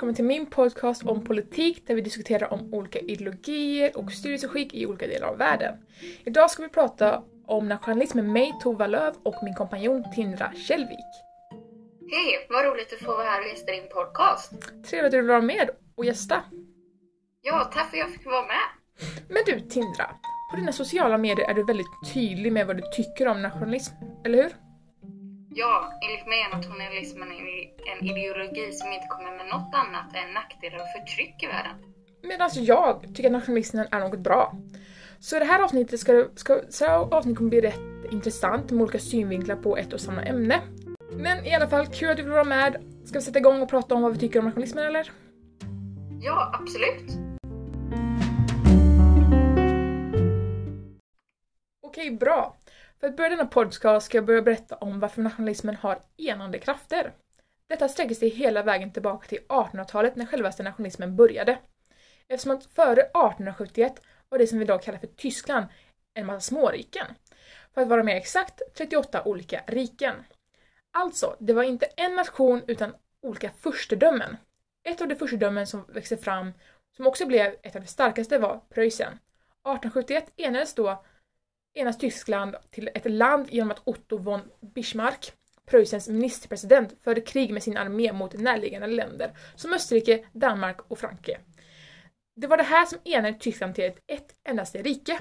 välkommen till min podcast om politik där vi diskuterar om olika ideologier och styrelseskick i olika delar av världen. Idag ska vi prata om nationalism med mig, Tova Löv och min kompanjon Tindra Kjellvik. Hej, vad roligt att få vara här och gästa din podcast. Trevligt att du vill vara med och gästa. Ja, tack för att jag fick vara med. Men du Tindra, på dina sociala medier är du väldigt tydlig med vad du tycker om nationalism, eller hur? Ja, enligt mig är nationalismen en ideologi som inte kommer med något annat än nackdelar och förtryck i världen. Medan jag tycker att nationalismen är något bra. Så det här avsnittet ska, ska, så här avsnittet kommer bli rätt intressant med olika synvinklar på ett och samma ämne. Men i alla fall, kul att du vill vara med. Ska vi sätta igång och prata om vad vi tycker om nationalismen eller? Ja, absolut. Okej, bra. För att börja denna podcast ska jag börja berätta om varför nationalismen har enande krafter. Detta sträcker sig hela vägen tillbaka till 1800-talet när självaste nationalismen började. Eftersom att före 1871 var det som vi idag kallar för Tyskland en massa småriken. För att vara mer exakt 38 olika riken. Alltså, det var inte en nation utan olika furstedömen. Ett av de furstedömen som växte fram, som också blev ett av de starkaste, var Preussen. 1871 enades då enas Tyskland till ett land genom att Otto von Bismarck, Preussens ministerpresident, förde krig med sin armé mot närliggande länder som Österrike, Danmark och Frankrike. Det var det här som enade Tyskland till ett, ett endaste rike.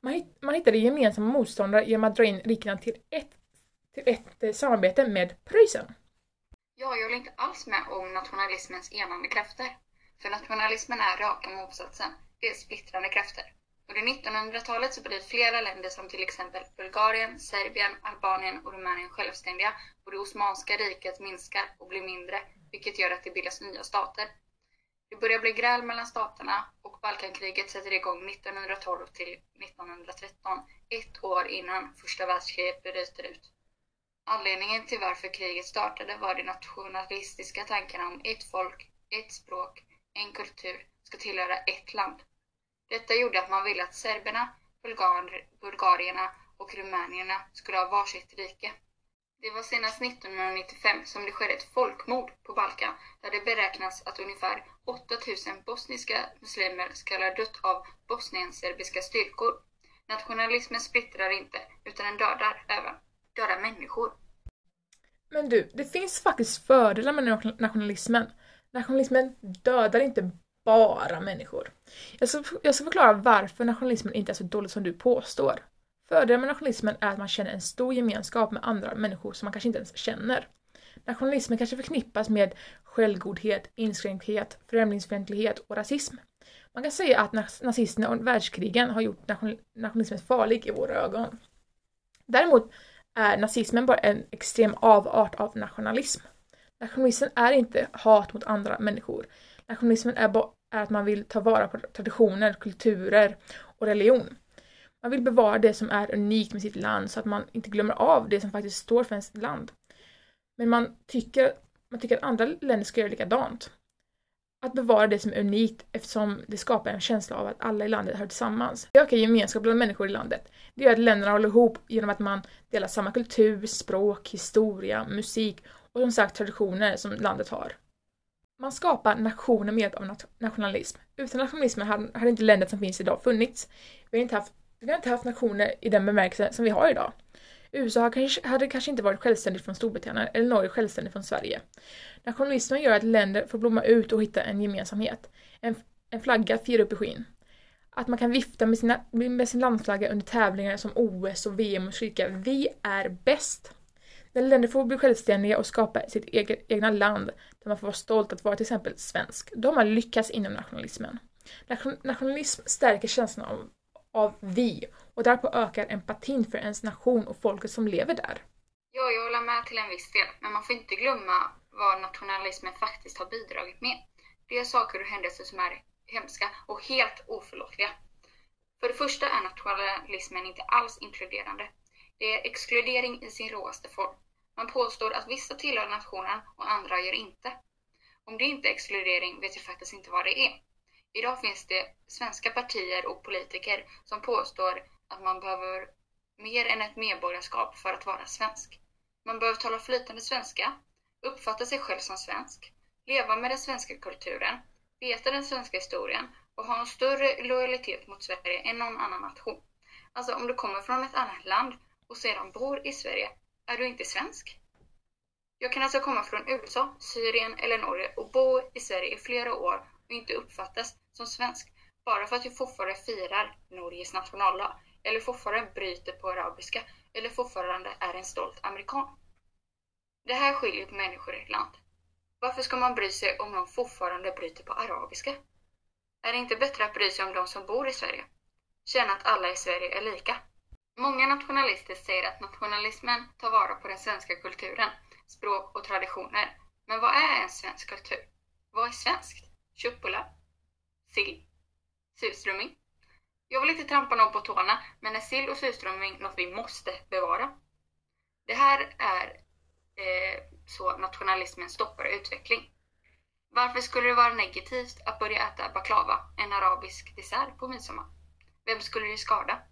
Man, man hittade gemensamma motståndare genom att dra in rikena till ett, till ett eh, samarbete med Preussen. Ja, jag håller inte alls med om nationalismens enande krafter. För nationalismen är raka motsatsen. Det är splittrande krafter. Under 1900-talet så blev flera länder som till exempel Bulgarien, Serbien, Albanien och Rumänien självständiga och det Osmanska riket minskar och blir mindre, vilket gör att det bildas nya stater. Det börjar bli gräl mellan staterna och Balkankriget sätter igång 1912 till 1913, ett år innan första världskriget bryter ut. Anledningen till varför kriget startade var de nationalistiska tankarna om ett folk, ett språk, en kultur ska tillhöra ett land. Detta gjorde att man ville att serberna, bulgar, bulgarierna och rumänierna skulle ha varsitt rike. Det var senast 1995 som det skedde ett folkmord på Balkan där det beräknas att ungefär 8000 bosniska muslimer ska ha dött av bosnienserbiska styrkor. Nationalismen splittrar inte, utan den dödar även. Dödar människor. Men du, det finns faktiskt fördelar med nationalismen. Nationalismen dödar inte bara människor. Jag ska, jag ska förklara varför nationalismen inte är så dålig som du påstår. Fördelen med nationalismen är att man känner en stor gemenskap med andra människor som man kanske inte ens känner. Nationalismen kanske förknippas med självgodhet, inskränkthet, främlingsfientlighet och rasism. Man kan säga att nazisterna och världskrigen har gjort nationalismen farlig i våra ögon. Däremot är nazismen bara en extrem avart av nationalism. Nationalismen är inte hat mot andra människor. Nationalismen är, är att man vill ta vara på traditioner, kulturer och religion. Man vill bevara det som är unikt med sitt land så att man inte glömmer av det som faktiskt står för ens land. Men man tycker, man tycker att andra länder ska göra likadant. Att bevara det som är unikt eftersom det skapar en känsla av att alla i landet hör tillsammans. Det ökar gemenskap bland människor i landet. Det gör att länderna håller ihop genom att man delar samma kultur, språk, historia, musik och som sagt traditioner som landet har. Man skapar nationer med hjälp av nationalism. Utan nationalismen hade, hade inte länder som finns idag funnits. Vi har inte haft, vi har inte haft nationer i den bemärkelse som vi har idag. USA hade kanske inte varit självständigt från Storbritannien eller Norge självständigt från Sverige. Nationalismen gör att länder får blomma ut och hitta en gemensamhet. En, en flagga firar upp i skyn. Att man kan vifta med, sina, med sin landflagga under tävlingar som OS och VM och skrika “Vi är bäst”. När länder får bli självständiga och skapa sitt eget, egna land där man får vara stolt att vara till exempel svensk, då har man lyckats inom nationalismen. Nationalism stärker känslan av, av vi och därpå ökar empatin för ens nation och folket som lever där. Ja, jag håller med till en viss del, men man får inte glömma vad nationalismen faktiskt har bidragit med. Det är saker och händelser som är hemska och helt oförlåtliga. För det första är nationalismen inte alls inkluderande. Det är exkludering i sin råaste form. Man påstår att vissa tillhör nationen och andra gör inte. Om det inte är exkludering vet jag faktiskt inte vad det är. Idag finns det svenska partier och politiker som påstår att man behöver mer än ett medborgarskap för att vara svensk. Man behöver tala flytande svenska, uppfatta sig själv som svensk, leva med den svenska kulturen, veta den svenska historien och ha en större lojalitet mot Sverige än någon annan nation. Alltså om du kommer från ett annat land och sedan bor i Sverige, är du inte svensk? Jag kan alltså komma från USA, Syrien eller Norge och bo i Sverige i flera år och inte uppfattas som svensk bara för att jag fortfarande firar Norges nationaldag eller fortfarande bryter på arabiska eller fortfarande är en stolt amerikan. Det här skiljer på människor i ett land. Varför ska man bry sig om någon fortfarande bryter på arabiska? Är det inte bättre att bry sig om de som bor i Sverige? Känna att alla i Sverige är lika? Många nationalister säger att nationalismen tar vara på den svenska kulturen, språk och traditioner. Men vad är en svensk kultur? Vad är svenskt? Köttbullar? Sill? Surströmming? Jag vill inte trampa någon på tårna, men är sill och surströmming något vi måste bevara? Det här är eh, så nationalismen stoppar utveckling. Varför skulle det vara negativt att börja äta baklava, en arabisk dessert, på midsommar? Vem skulle det skada?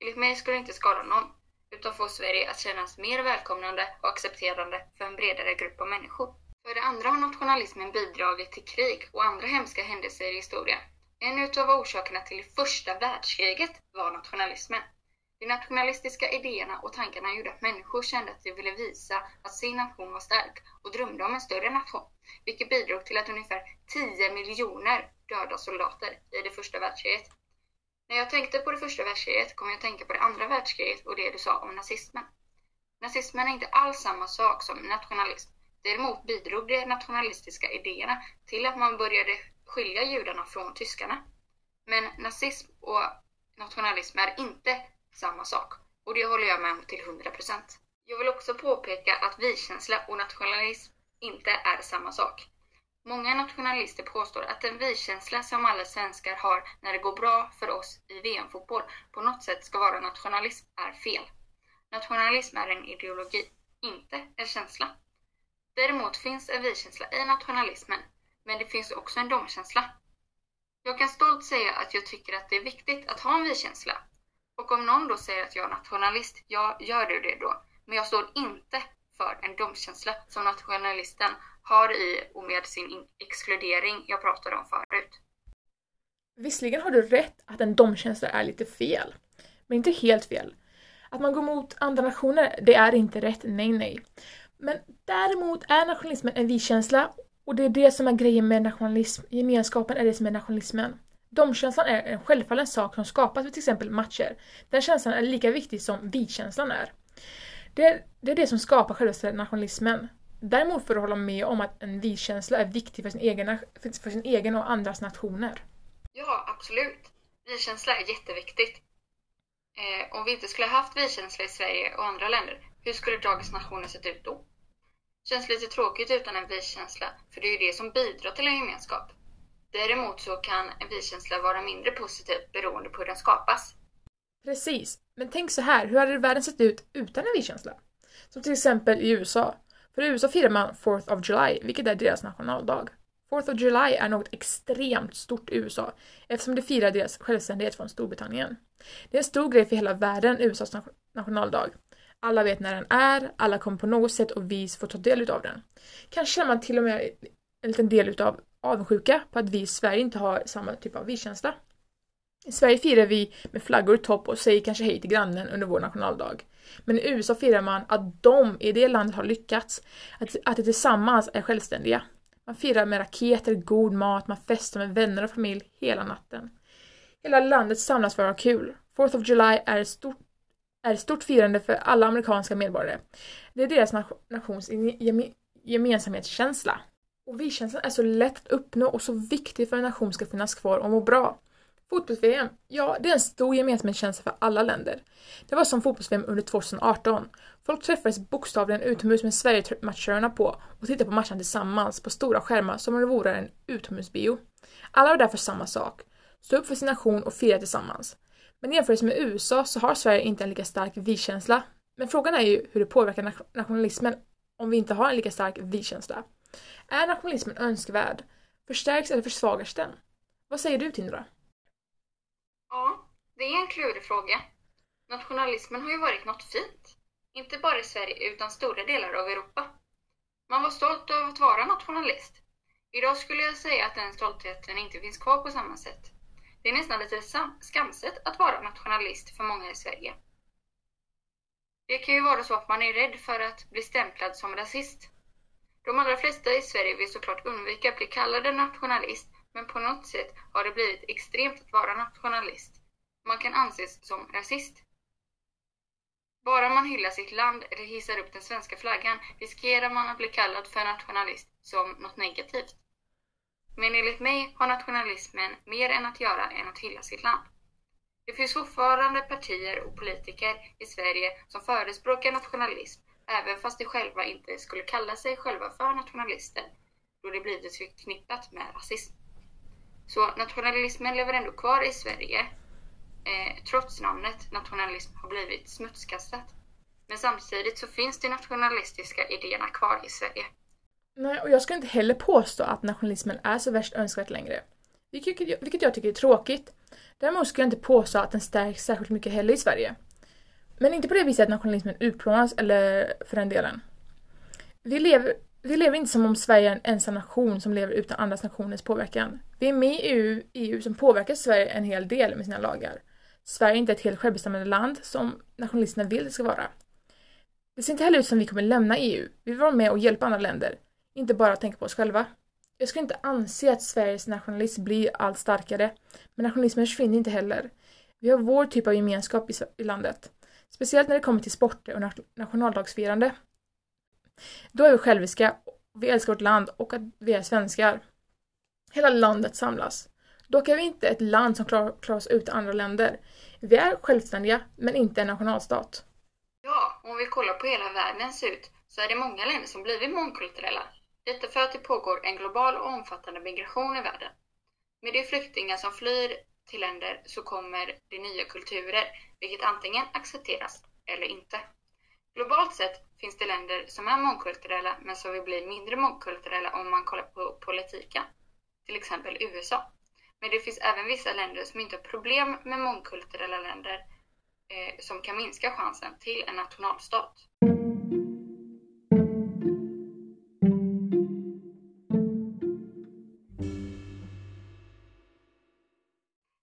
Enligt mig skulle det inte skada någon, utan få Sverige att kännas mer välkomnande och accepterande för en bredare grupp av människor. För det andra har nationalismen bidragit till krig och andra hemska händelser i historien. En utav orsakerna till första världskriget var nationalismen. De nationalistiska idéerna och tankarna gjorde att människor kände att de ville visa att sin nation var stark och drömde om en större nation, vilket bidrog till att ungefär 10 miljoner döda soldater i det första världskriget. När jag tänkte på det första världskriget kom jag att tänka på det andra världskriget och det du sa om nazismen. Nazismen är inte alls samma sak som nationalism. Däremot bidrog de nationalistiska idéerna till att man började skilja judarna från tyskarna. Men nazism och nationalism är inte samma sak och det håller jag med om till 100%. Jag vill också påpeka att vi-känsla och nationalism inte är samma sak. Många nationalister påstår att den vi-känsla som alla svenskar har när det går bra för oss i VM-fotboll på något sätt ska vara nationalism är fel. Nationalism är en ideologi, inte en känsla. Däremot finns en vi-känsla i nationalismen, men det finns också en domkänsla. Jag kan stolt säga att jag tycker att det är viktigt att ha en vi-känsla. Och om någon då säger att jag är nationalist, ja, gör du det då. Men jag står inte för en domkänsla som nationalisten har i och med sin exkludering jag pratade om förut. Visserligen har du rätt att en domkänsla är lite fel, men inte helt fel. Att man går mot andra nationer, det är inte rätt, nej nej. Men däremot är nationalismen en vi-känsla och det är det som är grejen med nationalism. Gemenskapen är det som är nationalismen. Domkänslan är en självfallen sak som skapas vid till exempel matcher. Den känslan är lika viktig som vi-känslan är. Det är, det är det som skapar själva nationalismen. Däremot får du hålla med om att en vi-känsla är viktig för sin, egen, för sin egen och andras nationer. Ja, absolut. Vi-känsla är jätteviktigt. Eh, om vi inte skulle ha haft vi-känsla i Sverige och andra länder, hur skulle dagens nationer sett ut då? Känns lite tråkigt utan en vi-känsla, för det är ju det som bidrar till en gemenskap. Däremot så kan en vi-känsla vara mindre positiv beroende på hur den skapas. Precis, men tänk så här, hur hade världen sett ut utan en vi-känsla? Som till exempel i USA. För i USA firar man 4th of July, vilket är deras nationaldag. 4th of July är något extremt stort i USA eftersom det firar deras självständighet från Storbritannien. Det är en stor grej för hela världen, USAs nationaldag. Alla vet när den är, alla kommer på något sätt och vis får ta del av den. Kanske känner man till och med en liten del utav avundsjuka på att vi i Sverige inte har samma typ av vi-känsla. I Sverige firar vi med flaggor i topp och säger kanske hej till grannen under vår nationaldag. Men i USA firar man att de i det landet har lyckats, att, att de tillsammans är självständiga. Man firar med raketer, god mat, man festar med vänner och familj hela natten. Hela landet samlas för att ha kul. Fourth of July är ett stort, är ett stort firande för alla amerikanska medborgare. Det är deras nations gemensamhetskänsla. Och vi-känslan är så lätt att uppnå och så viktig för att en nation ska finnas kvar och må bra. Fotbolls-VM, ja det är en stor gemensamhetskänsla för alla länder. Det var som fotbolls-VM under 2018. Folk träffades bokstavligen utomhus med Sverige-matchörerna på och tittade på matchen tillsammans på stora skärmar som om det vore en utomhusbio. Alla var där för samma sak, stå upp för sin nation och fira tillsammans. Men i jämförelse med USA så har Sverige inte en lika stark vi-känsla. Men frågan är ju hur det påverkar nationalismen om vi inte har en lika stark vi-känsla. Är nationalismen önskvärd? Förstärks eller försvagas den? Vad säger du Tindra? Ja, det är en klurig fråga. Nationalismen har ju varit något fint. Inte bara i Sverige utan stora delar av Europa. Man var stolt över att vara nationalist. Idag skulle jag säga att den stoltheten inte finns kvar på samma sätt. Det är nästan lite skamset att vara nationalist för många i Sverige. Det kan ju vara så att man är rädd för att bli stämplad som rasist. De allra flesta i Sverige vill såklart undvika att bli kallade nationalist, men på något sätt har det blivit extremt att vara nationalist. Man kan anses som rasist. Bara man hyllar sitt land eller hissar upp den svenska flaggan riskerar man att bli kallad för nationalist som något negativt. Men enligt mig har nationalismen mer än att göra än att hylla sitt land. Det finns fortfarande partier och politiker i Sverige som förespråkar nationalism, även fast de själva inte skulle kalla sig själva för nationalister, då det blivit förknippat med rasism. Så nationalismen lever ändå kvar i Sverige, eh, trots namnet nationalism har blivit smutskastat. Men samtidigt så finns de nationalistiska idéerna kvar i Sverige. Nej, och jag ska inte heller påstå att nationalismen är så värst önskvärt längre. Vilket jag, vilket jag tycker är tråkigt. Däremot ska jag inte påstå att den stärks särskilt mycket heller i Sverige. Men inte på det viset att nationalismen utplånas, eller för den delen. Vi lever, vi lever inte som om Sverige är en ensam nation som lever utan andra nationers påverkan. Vi är med i EU, EU som påverkar Sverige en hel del med sina lagar. Sverige är inte ett helt självbestämmande land som nationalisterna vill det ska vara. Det ser inte heller ut som vi kommer lämna EU. Vi vill vara med och hjälpa andra länder, inte bara tänka på oss själva. Jag skulle inte anse att Sveriges nationalism blir allt starkare, men nationalismen försvinner inte heller. Vi har vår typ av gemenskap i, i landet, speciellt när det kommer till sporter och nationaldagsfirande. Då är vi själviska, vi älskar vårt land och att vi är svenskar. Hela landet samlas. Dock är vi inte ett land som klarar, klarar oss utan andra länder. Vi är självständiga, men inte en nationalstat. Ja, om vi kollar på hela världen ser ut så är det många länder som blivit mångkulturella. Detta för att det pågår en global och omfattande migration i världen. Med de flyktingar som flyr till länder så kommer det nya kulturer, vilket antingen accepteras eller inte. Globalt sett finns det länder som är mångkulturella men som vill bli mindre mångkulturella om man kollar på politiken. Till exempel USA. Men det finns även vissa länder som inte har problem med mångkulturella länder eh, som kan minska chansen till en nationalstat.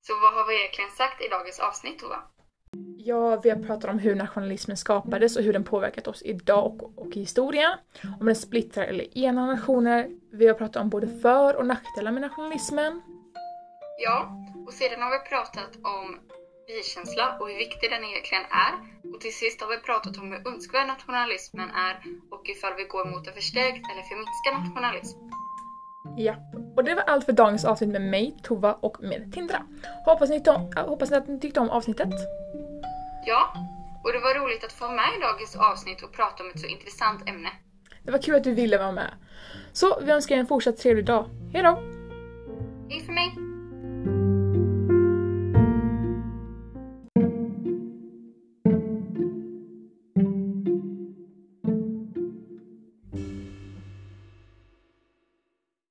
Så vad har vi egentligen sagt i dagens avsnitt Tova? Ja, vi har pratat om hur nationalismen skapades och hur den påverkat oss idag och, och i historien. Om den splittrar eller enar nationer. Vi har pratat om både för och nackdelar med nationalismen. Ja, och sedan har vi pratat om vi-känsla och hur viktig den egentligen är. Och till sist har vi pratat om hur önskvärd nationalismen är och ifall vi går mot en förstärkt eller förminskad nationalism. Ja, och det var allt för dagens avsnitt med mig, Tova och med Tindra. Hoppas ni, hoppas att ni tyckte om avsnittet. Ja, och det var roligt att få med i dagens avsnitt och prata om ett så intressant ämne. Det var kul att du ville vara med. Så vi önskar er en fortsatt trevlig dag. Hejdå! Hej för mig!